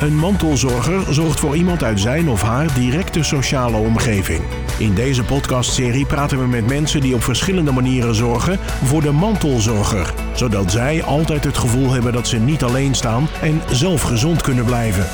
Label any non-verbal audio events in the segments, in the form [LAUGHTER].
Een mantelzorger zorgt voor iemand uit zijn of haar directe sociale omgeving. In deze podcastserie praten we met mensen die op verschillende manieren zorgen voor de mantelzorger, zodat zij altijd het gevoel hebben dat ze niet alleen staan en zelf gezond kunnen blijven.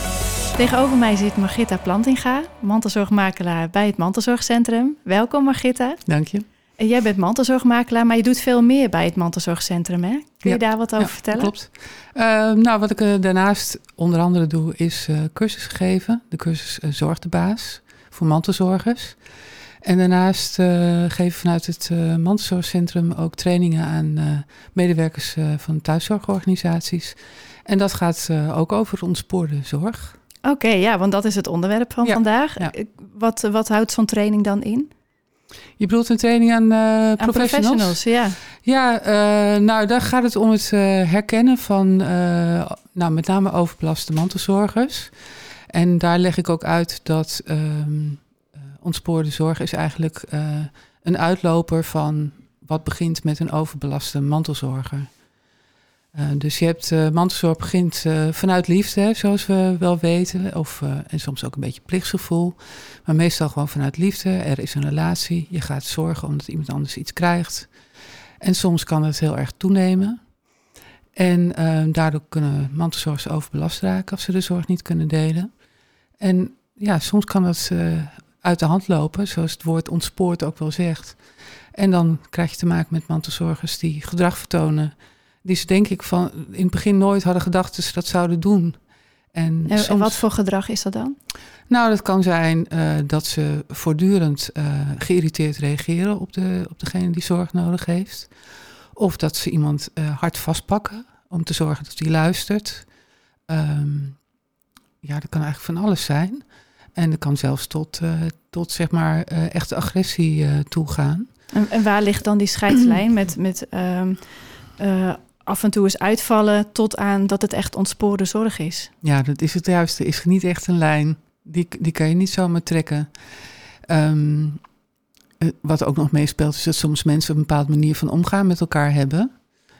Tegenover mij zit Margitta Plantinga, mantelzorgmakelaar bij het Mantelzorgcentrum. Welkom Margitta. Dank je. En jij bent mantelzorgmakelaar, maar je doet veel meer bij het Mantelzorgcentrum, hè? Kun je daar wat over ja, vertellen? Klopt. Uh, nou, wat ik uh, daarnaast onder andere doe, is uh, cursussen geven. De cursus Zorg de Baas voor mantelzorgers. En daarnaast geven vanuit het Mantelzorgcentrum ook trainingen aan medewerkers van thuiszorgorganisaties. En dat gaat ook over ontspoorde zorg. Oké, okay, ja, want dat is het onderwerp van ja, vandaag. Wat, wat houdt zo'n training dan in? Je bedoelt een training aan, uh, professionals? Ja. Ja, uh, nou daar gaat het om het uh, herkennen van nou, met name overbelaste mantelzorgers. En daar leg ik ook uit dat um, ontspoorde zorg is eigenlijk een uitloper van wat begint met een overbelaste mantelzorger. Uh, dus je hebt uh, mantelzorg begint uh, vanuit liefde, hè, zoals we wel weten. Of, en soms ook een beetje plichtsgevoel. Maar meestal gewoon vanuit liefde. Er is een relatie. Je gaat zorgen omdat iemand anders iets krijgt. En soms kan het heel erg toenemen. En daardoor kunnen mantelzorgers overbelast raken als ze de zorg niet kunnen delen. En ja, soms kan dat uit de hand lopen, zoals het woord ontspoort ook wel zegt. En dan krijg je te maken met mantelzorgers die gedrag vertonen die ze denk ik van in het begin nooit hadden gedacht dat ze dat zouden doen. En, en, soms, en wat voor gedrag is dat dan? Nou, dat kan zijn uh, dat ze voortdurend uh, geïrriteerd reageren op, de, op degene die zorg nodig heeft. Of dat ze iemand uh, hard vastpakken om te zorgen dat hij luistert. Um, ja, dat kan eigenlijk van alles zijn. En dat kan zelfs tot, tot zeg maar echte agressie toegaan. En, en, waar ligt dan die scheidslijn met, met um, af en toe eens uitvallen tot aan dat het echt ontspoorde zorg is. Ja, dat is het juiste. Is niet echt een lijn. Die, die kan je niet zomaar trekken. Um, wat ook nog meespeelt is dat soms mensen een bepaalde manier van omgaan met elkaar hebben.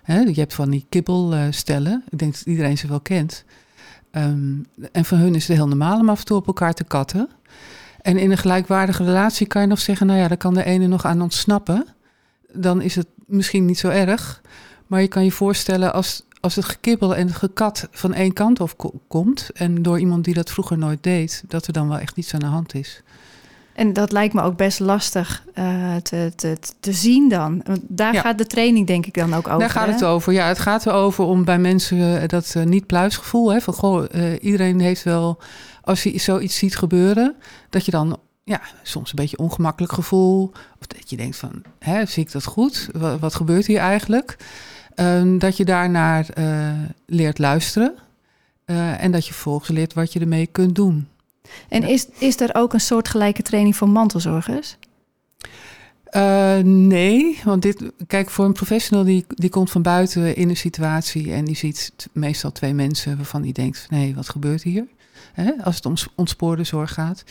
He, je hebt van die kibbelstellen. Ik denk dat iedereen ze wel kent. Um, en voor hun is het heel normaal om af en toe op elkaar te katten. En in een gelijkwaardige relatie kan je nog zeggen... nou ja, daar kan de ene nog aan ontsnappen. Dan is het misschien niet zo erg... Maar je kan je voorstellen als, als het gekibbel en het gekat van één kant op komt. En door iemand die dat vroeger nooit deed, dat er dan wel echt niets aan de hand is. En dat lijkt me ook best lastig uh, te, te, te zien dan. Want daar ja. gaat de training denk ik dan ook over. Daar gaat hè? het over. Ja, het gaat erover om bij mensen dat uh, niet-pluisgevoel. Hè, van goh, uh, iedereen heeft wel, als je zoiets ziet gebeuren, dat je dan ja, soms een beetje ongemakkelijk gevoel. Of dat je denkt van, hè, zie ik dat goed? Wat, wat gebeurt hier eigenlijk? Um, dat je daarnaar uh, leert luisteren. Uh, en dat je vervolgens leert wat je ermee kunt doen. En is, is er ook een soortgelijke training voor mantelzorgers? Uh, nee, want dit, kijk, voor een professional die, die komt van buiten in een situatie en die ziet meestal twee mensen waarvan die denkt: nee, wat gebeurt hier? Hè, als het om ontspoorde zorg gaat.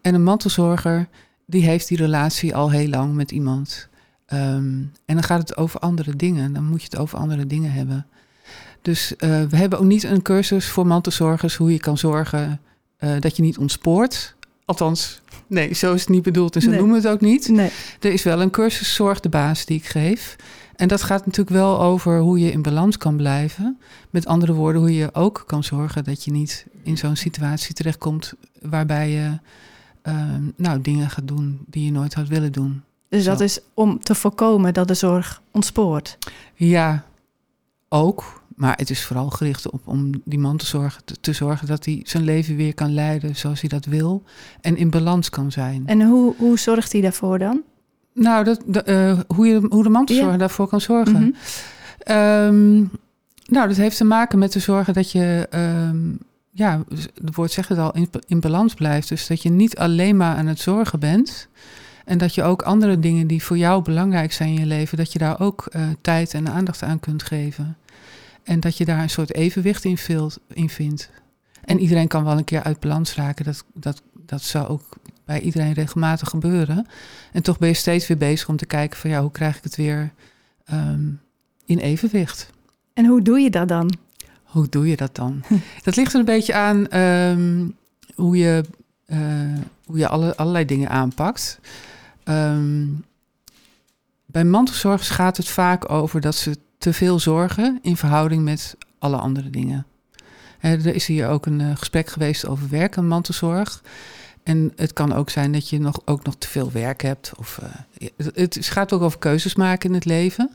En een mantelzorger, die heeft die relatie al heel lang met iemand. Um, en dan gaat het over andere dingen. Dan moet je het over andere dingen hebben. Dus uh, we hebben ook niet een cursus voor mantelzorgers hoe je kan zorgen uh, dat je niet ontspoort. Althans, nee, zo is het niet bedoeld en zo nee. noemen we het ook niet. Nee. Er is wel een cursus Zorg de Baas die ik geef. En dat gaat natuurlijk wel over hoe je in balans kan blijven. Met andere woorden, hoe je ook kan zorgen dat je niet in zo'n situatie terechtkomt waarbij je uh, nou, dingen gaat doen die je nooit had willen doen. Dus dat is om te voorkomen dat de zorg ontspoort. Ja, ook. Maar het is vooral gericht op om die man te zorgen, te, te zorgen dat hij zijn leven weer kan leiden zoals hij dat wil. En in balans kan zijn. En hoe, hoe zorgt hij daarvoor dan? Nou, dat, de, uh, hoe, je, hoe de mantelzorger ja. daarvoor kan zorgen. Mm -hmm. um, nou, dat heeft te maken met te zorgen dat je, um, ja, het woord zegt het al, in, in balans blijft. Dus dat je niet alleen maar aan het zorgen bent. En dat je ook andere dingen die voor jou belangrijk zijn in je leven, dat je daar ook uh, tijd en aandacht aan kunt geven. En dat je daar een soort evenwicht in, in vindt. En iedereen kan wel een keer uit balans raken. Dat, dat, dat zou ook bij iedereen regelmatig gebeuren. En toch ben je steeds weer bezig om te kijken van ja, hoe krijg ik het weer um, in evenwicht. En hoe doe je dat dan? hoe doe je dat dan? [LAUGHS] dat ligt er een beetje aan ehm, hoe je, uh, hoe je alle, allerlei dingen aanpakt. Ehm, bij mantelzorgers gaat het vaak over dat ze te veel zorgen in verhouding met alle andere dingen. er is hier ook een uh, gesprek geweest over werk en mantelzorg. En het kan ook zijn dat je nog, ook nog te veel werk hebt. Of, uh, het, het, gaat ook over keuzes maken in het leven.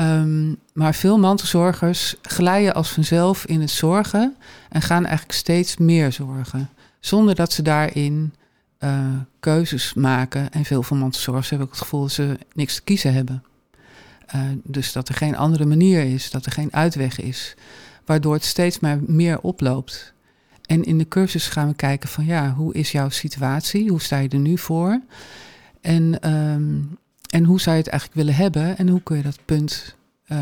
Um, maar veel mantelzorgers glijden als vanzelf in het zorgen en gaan eigenlijk steeds meer zorgen. Zonder dat ze daarin uh, keuzes maken. En veel van mantelzorgers hebben ook het gevoel dat ze niks te kiezen hebben. Uh, dus dat er geen andere manier is, dat er geen uitweg is. Waardoor het steeds maar meer oploopt. En in de cursus gaan we kijken van ja, hoe is jouw situatie? Hoe sta je er nu voor? En, um, en hoe zou je het eigenlijk willen hebben? En hoe kun je dat punt uh,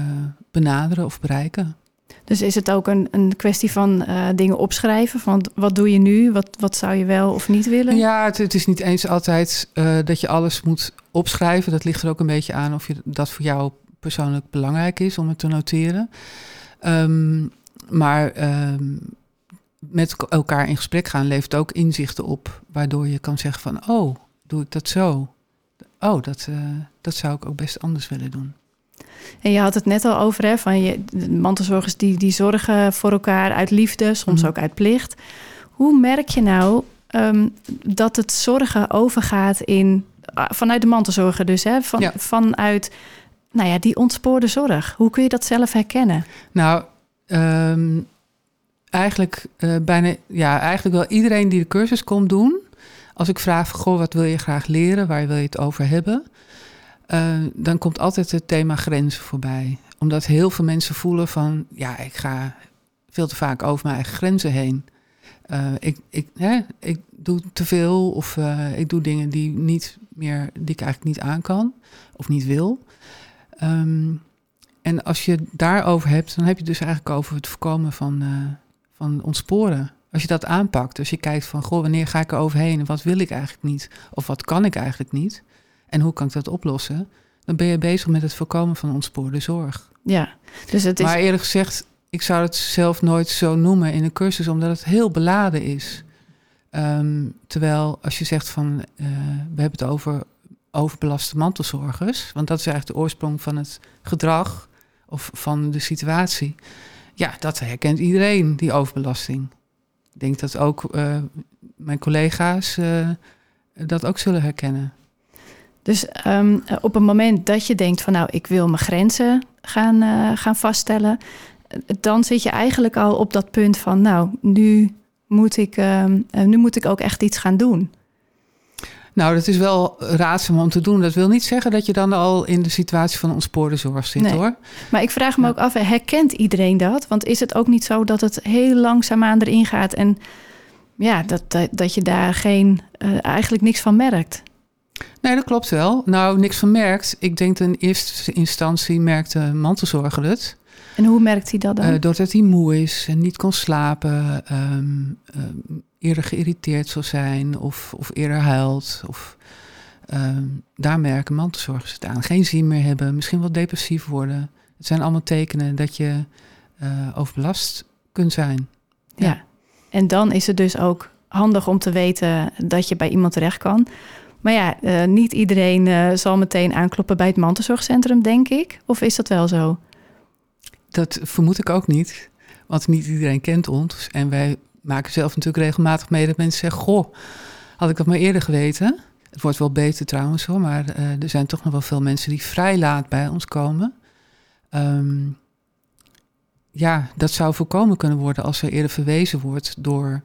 benaderen of bereiken? Dus is het ook een, een kwestie van uh, dingen opschrijven? Van wat doe je nu? Wat, wat zou je wel of niet willen? Ja, het, is niet eens altijd uh, dat je alles moet opschrijven. Dat ligt er ook een beetje aan of je, dat voor jou persoonlijk belangrijk is om het te noteren. Um, maar um, met elkaar in gesprek gaan levert ook inzichten op, waardoor je kan zeggen van, oh, doe ik dat zo? Oh, dat, uh, dat zou ik ook best anders willen doen. En je had het net al over, hè, van je, mantelzorgers die, die zorgen voor elkaar uit liefde, soms mm. ook uit plicht. Hoe merk je nou um, dat het zorgen overgaat in, vanuit de mantelzorger dus, hè, van, ja. vanuit nou ja, die ontspoorde zorg? Hoe kun je dat zelf herkennen? Nou, um, eigenlijk uh, bijna, ja, eigenlijk wel iedereen die de cursus komt doen. Als ik vraag, goh, wat wil je graag leren? Waar wil je het over hebben? Uh, dan komt altijd het thema grenzen voorbij. Omdat heel veel mensen voelen van, ja, ik ga veel te vaak over mijn eigen grenzen heen. Uh, ik, ik, hè, ik doe te veel of uh, ik doe dingen die, niet meer, die ik eigenlijk niet aan kan of niet wil. Um, en als je daarover hebt, dan heb je dus eigenlijk over het voorkomen van, van ontsporen. Als je dat aanpakt, dus je kijkt van, goh, wanneer ga ik er overheen en wat wil ik eigenlijk niet? Of wat kan ik eigenlijk niet? En hoe kan ik dat oplossen? Dan ben je bezig met het voorkomen van ontspoorde zorg. Ja, dus het is... Maar eerlijk gezegd, ik zou het zelf nooit zo noemen in een cursus, omdat het heel beladen is. Um, terwijl als je zegt van, uh, we hebben het over overbelaste mantelzorgers, want dat is eigenlijk de oorsprong van het gedrag of van de situatie. Ja, dat herkent iedereen, die overbelasting. Ik denk dat ook uh, mijn collega's uh, dat ook zullen herkennen. Dus um, op het moment dat je denkt van nou, ik wil mijn grenzen gaan, uh, gaan vaststellen, dan zit je eigenlijk al op dat punt van nou, nu moet ik, uh, nu moet ik ook echt iets gaan doen. Nou, dat is wel raadzaam om te doen. Dat wil niet zeggen dat je dan al in de situatie van ontspoorde zorg zit, nee. hoor. Maar ik vraag me ja. ook af, herkent iedereen dat? Want is het ook niet zo dat het heel langzaamaan erin gaat en ja, dat, dat, dat je daar geen, uh, eigenlijk niks van merkt? Nee, dat klopt wel. Nou, niks van merkt. Ik denk in eerste instantie merkte mantelzorger het. En hoe merkt hij dat dan? Uh, doordat hij moe is en niet kon slapen, um, um, eerder geïrriteerd zal zijn of, of eerder huilt. Of, um, daar merken mantelzorgers het aan. Geen zin meer hebben, misschien wel depressief worden. Het zijn allemaal tekenen dat je uh, overbelast kunt zijn. Ja. ja, en dan is het dus ook handig om te weten dat je bij iemand terecht kan. Maar ja, uh, niet iedereen uh, zal meteen aankloppen bij het mantelzorgcentrum, denk ik. Of is dat wel zo? Dat vermoed ik ook niet. Want niet iedereen kent ons. En wij maken zelf natuurlijk regelmatig mee dat mensen zeggen... goh, had ik dat maar eerder geweten. Het wordt wel beter trouwens hoor. Maar uh, er zijn toch nog wel veel mensen die vrij laat bij ons komen. Um, ja, dat zou voorkomen kunnen worden als er eerder verwezen wordt door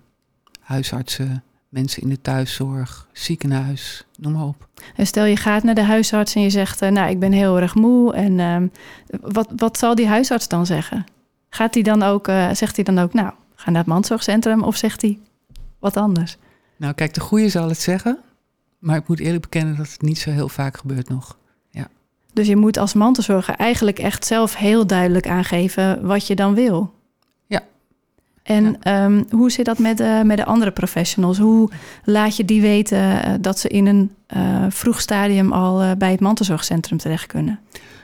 huisartsen, mensen in de thuiszorg, ziekenhuis, noem maar op. En stel je gaat naar de huisarts en je zegt, uh, nou ik ben heel erg moe. En uh, wat, wat zal die huisarts dan zeggen? Gaat hij dan ook, uh, zegt hij dan ook, nou ga naar het mandzorgcentrum of zegt hij wat anders? Nou kijk, de goede zal het zeggen. Maar ik moet eerlijk bekennen dat het niet zo heel vaak gebeurt nog. Ja. Dus je moet als mantelzorger eigenlijk echt zelf heel duidelijk aangeven wat je dan wil. En ja. um, hoe zit dat met, uh, met de andere professionals? Hoe laat je die weten uh, dat ze in een uh, vroeg stadium al bij het mantelzorgcentrum terecht kunnen?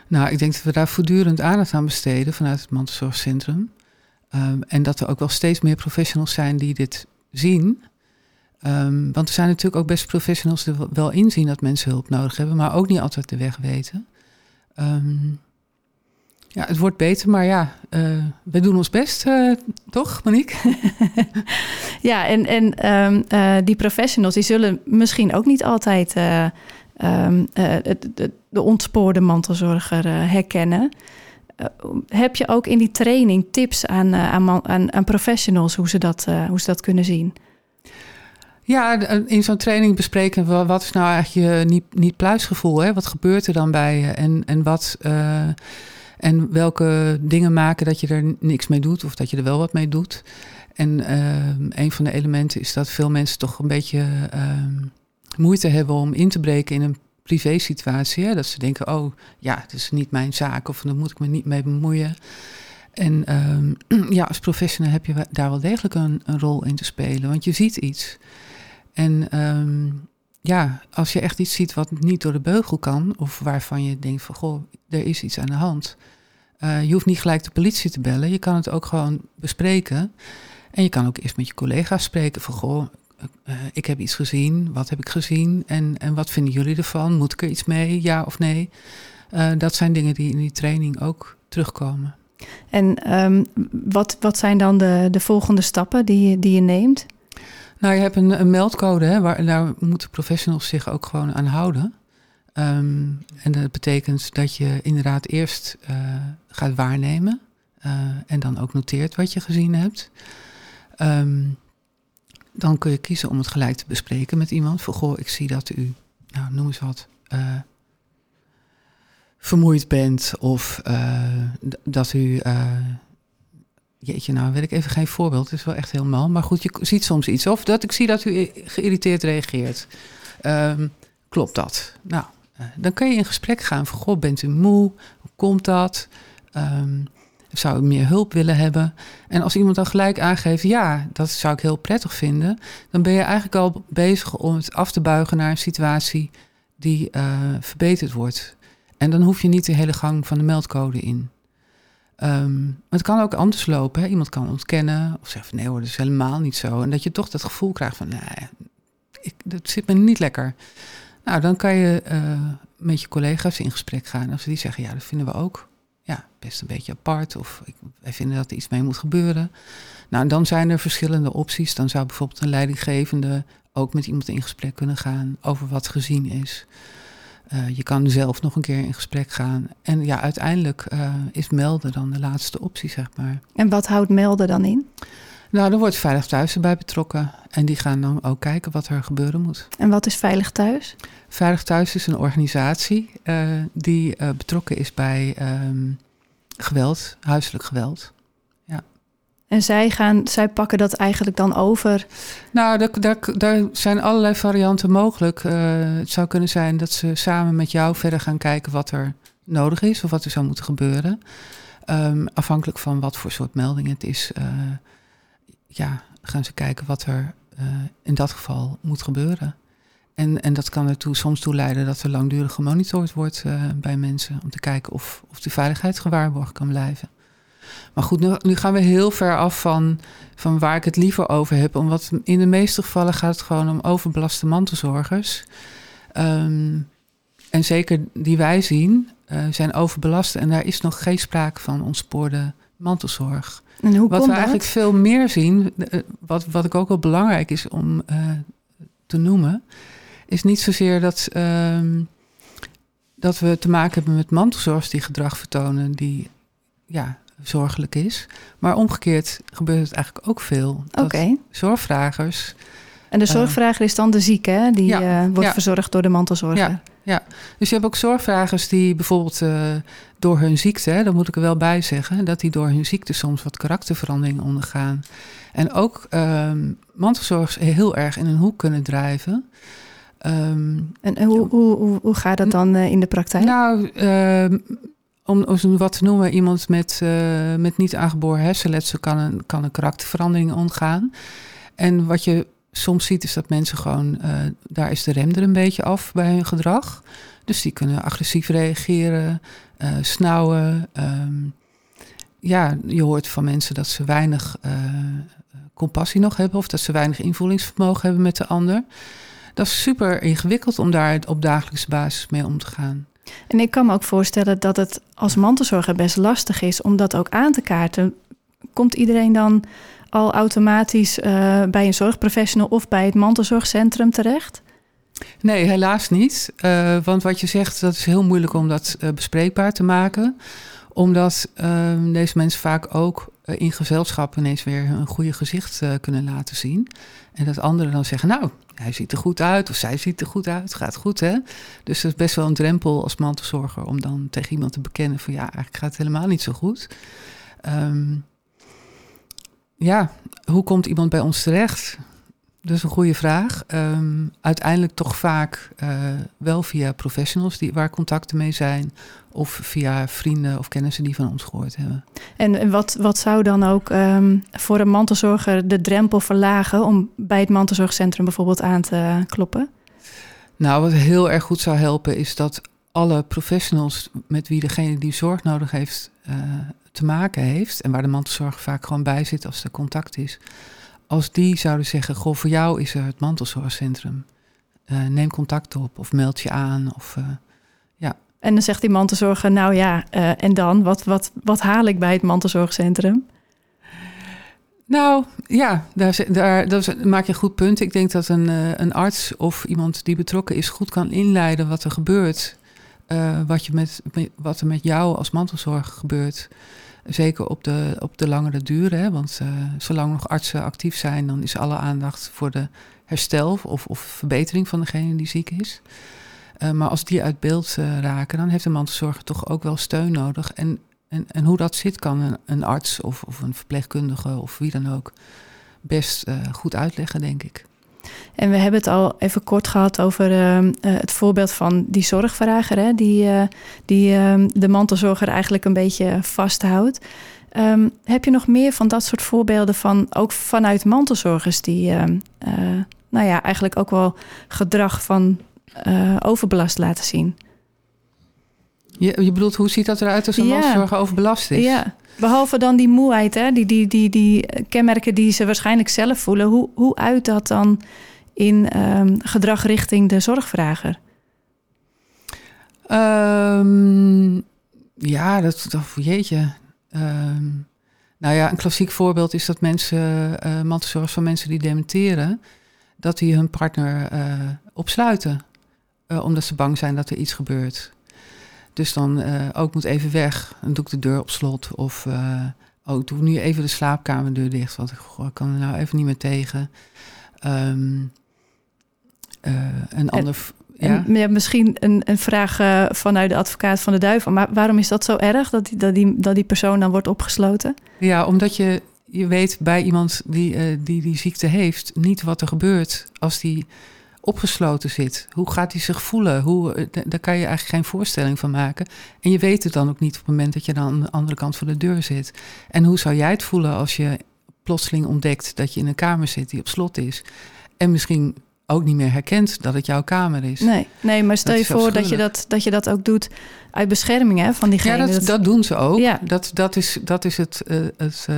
Nou, ik denk dat we daar voortdurend aandacht aan besteden vanuit het mantelzorgcentrum. Ehm, en dat er ook wel steeds meer professionals zijn die dit zien. Ehm, want er zijn natuurlijk ook best professionals die wel inzien dat mensen hulp nodig hebben, maar ook niet altijd de weg weten. Ehm, ja, het wordt beter, maar ja, uh, we doen ons best, uh, toch, Monique? [LAUGHS] ja, en, en um, uh, die professionals die zullen misschien ook niet altijd um, de, de ontspoorde mantelzorger herkennen. heb je ook in die training tips aan, aan, aan, aan professionals hoe ze, dat, hoe ze dat kunnen zien? Ja, in zo'n training bespreken we wat is nou eigenlijk je niet, niet pluisgevoel? Hè? Wat gebeurt er dan bij je? En, en wat en welke dingen maken dat je er niks mee doet of dat je er wel wat mee doet. En uh, een van de elementen is dat veel mensen toch een beetje uh, moeite hebben om in te breken in een privé situatie. Hè? Dat ze denken, oh ja, het is niet mijn zaak of daar moet ik me niet mee bemoeien. En uh, [CLEARS THROAT] ja, als professional heb je daar wel degelijk een, rol in te spelen, want je ziet iets. En ehm, ja, als je echt iets ziet wat niet door de beugel kan, of waarvan je denkt van goh, er is iets aan de hand. Uh, je hoeft niet gelijk de politie te bellen. Je kan het ook gewoon bespreken. En je kan ook eerst met je collega's spreken van goh, uh, ik heb iets gezien, wat heb ik gezien en, en wat vinden jullie ervan? Moet ik er iets mee, ja of nee? Dat zijn dingen die in die training ook terugkomen. En um, wat, wat zijn dan de, de volgende stappen die, die je neemt? Nou, je hebt een, een meldcode, hè, waar, daar moeten professionals zich ook gewoon aan houden. Um, en dat betekent dat je inderdaad eerst uh, gaat waarnemen uh, en dan ook noteert wat je gezien hebt. Um, dan kun je kiezen om het gelijk te bespreken met iemand. Van goh, ik zie dat u, nou noem eens wat, uh, vermoeid bent of dat u Jeetje, nou weet ik even geen voorbeeld. Het is wel echt heel mal. Maar goed, je ziet soms iets. Of dat ik zie dat u geïrriteerd reageert. Um, klopt dat? Nou, uh, dan kun je in gesprek gaan van... Goh, bent u moe? Hoe komt dat? Um, zou u meer hulp willen hebben? En als iemand dan gelijk aangeeft... ja, dat zou ik heel prettig vinden... dan ben je eigenlijk al bezig om het af te buigen naar een situatie... die uh, verbeterd wordt. En dan hoef je niet de hele gang van de meldcode in. Um, het kan ook anders lopen. Hè? Iemand kan ontkennen of zeggen van nee hoor, dat is helemaal niet zo. En dat je toch dat gevoel krijgt van nee, ik, dat zit me niet lekker. Nou, dan kan je uh, met je collega's in gesprek gaan. Als ze die zeggen, ja, dat vinden we ook ja, best een beetje apart. Of ik, wij vinden dat er iets mee moet gebeuren. Nou, dan zijn er verschillende opties. Dan zou bijvoorbeeld een leidinggevende ook met iemand in gesprek kunnen gaan over wat gezien is. Uh, je kan zelf nog een keer in gesprek gaan. En ja, uiteindelijk uh, is melden dan de laatste optie, zeg maar. En wat houdt melden dan in? Nou, er wordt Veilig Thuis erbij betrokken. En die gaan dan ook kijken wat er gebeuren moet. En wat is Veilig Thuis? Veilig Thuis is een organisatie uh, die betrokken is bij um, geweld, huiselijk geweld. En zij, gaan, zij pakken dat eigenlijk dan over? Nou, daar, daar, zijn allerlei varianten mogelijk. Uh, het zou kunnen zijn dat ze samen met jou verder gaan kijken wat er nodig is of wat er zou moeten gebeuren. Um, afhankelijk van wat voor soort melding het is, uh, ja, gaan ze kijken wat er uh, in dat geval moet gebeuren. En, en dat kan ertoe soms toe leiden dat er langdurig gemonitord wordt bij mensen om te kijken of, of de veiligheid gewaarborgd kan blijven. Maar goed, nu, nu, gaan we heel ver af van, van waar ik het liever over heb. Omdat in de meeste gevallen gaat het gewoon om overbelaste mantelzorgers. Um, en zeker die wij zien, uh, zijn overbelast. En daar is nog geen sprake van ontspoorde mantelzorg. En hoe wat we dat? eigenlijk veel meer zien, uh, wat, wat ik ook wel belangrijk is om uh, te noemen, is niet zozeer dat, um, dat we te maken hebben met mantelzorgers die gedrag vertonen, die ja, zorgelijk is. Maar omgekeerd gebeurt het eigenlijk ook veel. Oké. Okay. Zorgvragers. En de eh, zorgvrager is dan de zieke, hè? die ja, uh, wordt ja. verzorgd door de mantelzorger. Ja, ja, dus je hebt ook zorgvragers die bijvoorbeeld uh, door hun ziekte, hè, daar moet ik er wel bij zeggen, dat die door hun ziekte soms wat karakterveranderingen ondergaan. En ook um, mantelzorgers heel erg in een hoek kunnen drijven. Um, en hoe, hoe, hoe, hoe gaat dat dan in de praktijk? Nou, uh, om, wat te noemen, iemand met, uh, met niet aangeboren hersenletsel kan een, kan een karakterverandering ontgaan. En wat je soms ziet is dat mensen gewoon, uh, daar is de rem er een beetje af bij hun gedrag. Dus die kunnen agressief reageren, uh, snauwen. Um, ja, je hoort van mensen dat ze weinig compassie nog hebben of dat ze weinig invoelingsvermogen hebben met de ander. Dat is super ingewikkeld om daar op dagelijkse basis mee om te gaan. En ik kan me ook voorstellen dat het als mantelzorger best lastig is om dat ook aan te kaarten. Komt iedereen dan al automatisch uh, bij een zorgprofessional of bij het mantelzorgcentrum terecht? Nee, helaas niet. Uh, want wat je zegt, dat is heel moeilijk om dat uh, bespreekbaar te maken. Omdat ehm, deze mensen vaak ook in gezelschap ineens weer een goede gezicht kunnen laten zien. En dat anderen dan zeggen, nou, hij ziet er goed uit of zij ziet er goed uit, gaat goed hè. Dus dat is best wel een drempel als mantelzorger om dan tegen iemand te bekennen van ja, eigenlijk gaat het helemaal niet zo goed. Um, ja, hoe komt iemand bij ons terecht? Dat is een goede vraag. Um, uiteindelijk toch vaak uh, wel via professionals die, waar contacten mee zijn. Of via vrienden of kennissen die van ons gehoord hebben. En wat, wat zou dan ook um, voor een mantelzorger de drempel verlagen om bij het mantelzorgcentrum bijvoorbeeld aan te kloppen? Nou, wat heel erg goed zou helpen is dat alle professionals met wie degene die zorg nodig heeft uh, te maken heeft. En waar de mantelzorger vaak gewoon bij zit als er contact is als die zouden zeggen: Goh, voor jou is er het mantelzorgcentrum. Uh, neem contact op of meld je aan. Of, uh, ja. En dan zegt die mantelzorger: Nou ja, uh, en dan? Wat, wat, wat haal ik bij het mantelzorgcentrum? Nou ja, daar, daar, daar maak je een goed punt. Ik denk dat een, een arts of iemand die betrokken is goed kan inleiden wat er gebeurt. wat, je met, wat er met jou als mantelzorger gebeurt. Zeker op de, op de langere duur. Hè? Want uh, zolang nog artsen actief zijn, dan is alle aandacht voor de herstel of, of verbetering van degene die ziek is. Uh, maar als die uit beeld uh, raken, dan heeft de mantelzorger toch ook wel steun nodig. En, en, en hoe dat zit, kan een, een arts of, of een verpleegkundige of wie dan ook best goed uitleggen, denk ik. En we hebben het al even kort gehad over uh, het voorbeeld van die zorgvrager, hè, die, uh, die uh, de mantelzorger eigenlijk een beetje vasthoudt. Um, heb je nog meer van dat soort voorbeelden van ook vanuit mantelzorgers die, ehm, nou ja, eigenlijk ook wel gedrag van overbelast laten zien? Je, je bedoelt, hoe ziet dat eruit als een ja. mantelzorger overbelast is? Ja, behalve dan die moeheid, hè, die, die, die, die kenmerken die ze waarschijnlijk zelf voelen. Hoe, hoe uit dat dan in um, gedrag richting de zorgvrager? Um, ja, dat, dat jeetje. Um, nou ja, een klassiek voorbeeld is dat mensen, uh, mantelzorgers van mensen die dementeren, dat die hun partner uh, opsluiten. Uh, omdat ze bang zijn dat er iets gebeurt. Dus dan ook moet even weg, dan doe ik de deur op slot. Of oh, ik doe nu even de slaapkamerdeur dicht, want ik, goh, ik kan er nou even niet meer tegen. Um, uh, een ander. En, ja? ja? misschien een, een vraag uh, vanuit de advocaat van de duivel. Maar waarom is dat zo erg dat die, dat die, dat die persoon dan wordt opgesloten? Ja, omdat je, je weet bij iemand die, uh, die die ziekte heeft niet wat er gebeurt als die opgesloten zit. Hoe gaat hij zich voelen? Hoe, daar kan je eigenlijk geen voorstelling van maken. En je weet het dan ook niet op het moment dat je dan aan de andere kant van de deur zit. En hoe zou jij het voelen als je plotseling ontdekt dat je in een kamer zit die op slot is? En misschien ook niet meer herkent dat het jouw kamer is. Nee, nee maar stel je voor dat je dat, dat je dat ook doet uit bescherming hè, van diegene. Ja, dat, dat doen ze ook. Ja. Dat, dat, is, dat is het, uh, het, uh,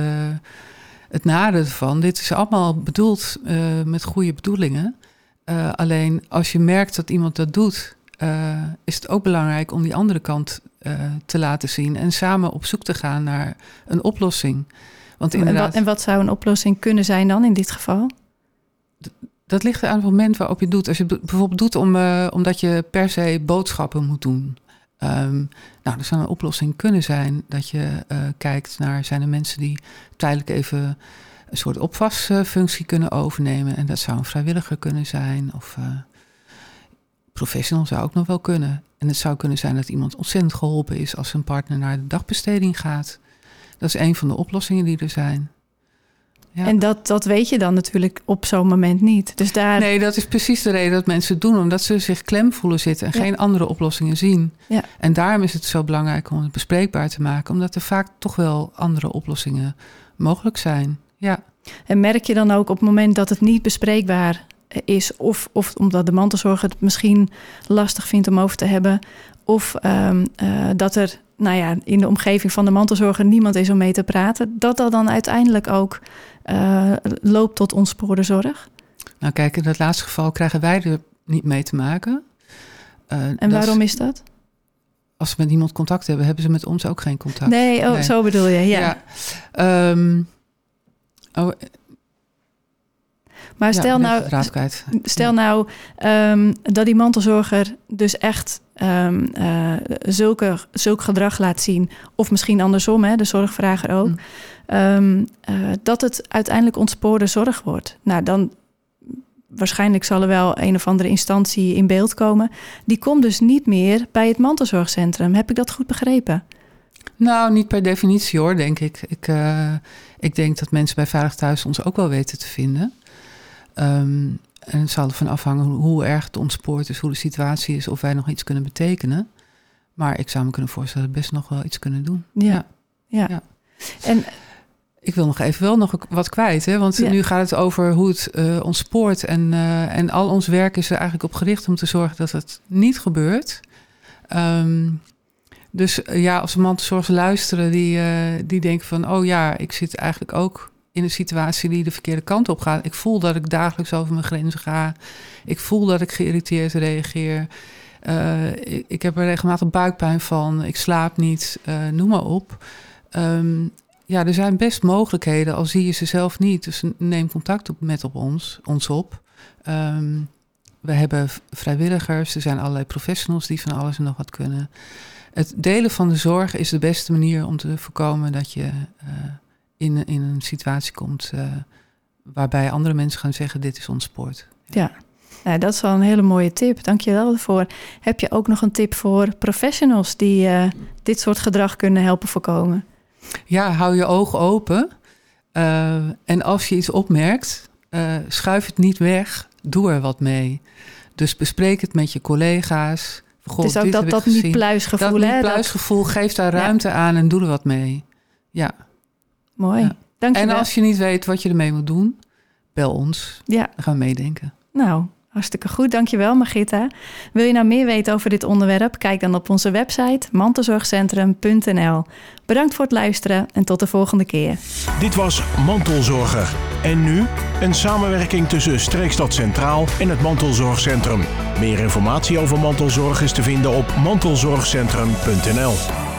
het nadeel van. Dit is allemaal bedoeld uh, met goede bedoelingen. Alleen als je merkt dat iemand dat doet, is het ook belangrijk om die andere kant te laten zien en samen op zoek te gaan naar een oplossing. Want inderdaad, en, wat, en wat zou een oplossing kunnen zijn dan in dit geval? Dat ligt aan het moment waarop je het doet. Als je het bijvoorbeeld doet om, omdat je per se boodschappen moet doen. Um, nou, er zou een oplossing kunnen zijn dat je kijkt naar... zijn er mensen die tijdelijk even een soort opvasfunctie kunnen overnemen. En dat zou een vrijwilliger kunnen zijn of uh, professional zou ook nog wel kunnen. En het zou kunnen zijn dat iemand ontzettend geholpen is als zijn partner naar de dagbesteding gaat. Dat is een van de oplossingen die er zijn. Ja. En dat, dat weet je dan natuurlijk op zo'n moment niet. Dus daar... Nee, dat is precies de reden dat mensen het doen. Omdat ze zich klem voelen zitten en geen andere oplossingen zien. Ja. En daarom is het zo belangrijk om het bespreekbaar te maken. Omdat er vaak toch wel andere oplossingen mogelijk zijn. Ja. En merk je dan ook op het moment dat het niet bespreekbaar is... of, of omdat de mantelzorger het misschien lastig vindt om over te hebben... of um, uh, dat er nou ja, in de omgeving van de mantelzorger niemand is om mee te praten, dat dat dan uiteindelijk ook uh, loopt tot ontspoorde zorg? Nou, kijk, in dat laatste geval krijgen wij er niet mee te maken. Uh, en waarom is dat? Als ze met iemand contact hebben, hebben ze met ons ook geen contact. Nee, oh, zo bedoel je, ja. ja. Um, oh, maar stel nou, stel nou um, dat die mantelzorger dus echt um, uh, zulke, zulk gedrag laat zien, of misschien andersom, hè, de zorgvrager ook, mm. um, uh, dat het uiteindelijk ontspoorde zorg wordt. Nou, dan waarschijnlijk zal er wel een of andere instantie in beeld komen. Die komt dus niet meer bij het mantelzorgcentrum. Heb ik dat goed begrepen? Nou, niet per definitie hoor, denk ik. Ik, uh, ik denk dat mensen bij Veilig Thuis ons ook wel weten te vinden. Um, en het zal ervan afhangen hoe, erg het ontspoord is, hoe de situatie is, of wij nog iets kunnen betekenen. Maar ik zou me kunnen voorstellen dat we best nog wel iets kunnen doen. Ja, ja. ja. En ik wil nog even wel nog wat kwijt, hè? want nu gaat het over hoe het uh, ontspoort. En, uh, en al ons werk is er eigenlijk op gericht om te zorgen dat het niet gebeurt. Um, dus ja, als mantelzorgers luisteren die, uh, die denken van... oh ja, ik zit eigenlijk ook in een situatie die de verkeerde kant op gaat. Ik voel dat ik dagelijks over mijn grenzen ga. Ik voel dat ik geïrriteerd reageer. Uh, ik, heb er regelmatig buikpijn van. Ik slaap niet. Noem maar op. Um, ja, er zijn best mogelijkheden, al zie je ze zelf niet. Dus neem contact op, met op ons, ons op. Um, we hebben vrijwilligers, er zijn allerlei professionals die van alles en nog wat kunnen. Het delen van de zorg is de beste manier om te voorkomen dat je uh, in, in een situatie komt uh, waarbij andere mensen gaan zeggen: Dit is ons sport. Ja. Nou, dat is wel een hele mooie tip. Dank je wel daarvoor. Heb je ook nog een tip voor professionals die uh, dit soort gedrag kunnen helpen voorkomen? Ja, hou je ogen open. En als je iets opmerkt, schuif het niet weg. Doe er wat mee. Dus bespreek het met je collega's. God, het is ook dat, dat niet pluisgevoel. Dat niet pluisgevoel, geef daar ruimte aan en doe er wat mee. Ja. Mooi. Ja. Dank je en als je niet weet wat je ermee moet doen, bel ons. Ja. Dan gaan we meedenken. Nou, hartstikke goed. Dankjewel, Margita. Wil je nou meer weten over dit onderwerp? Kijk dan op onze website mantelzorgcentrum.nl. Bedankt voor het luisteren en tot de volgende keer. Dit was Mantelzorger. En nu een samenwerking tussen Streekstad Centraal en het Mantelzorgcentrum. Meer informatie over mantelzorg is te vinden op mantelzorgcentrum.nl.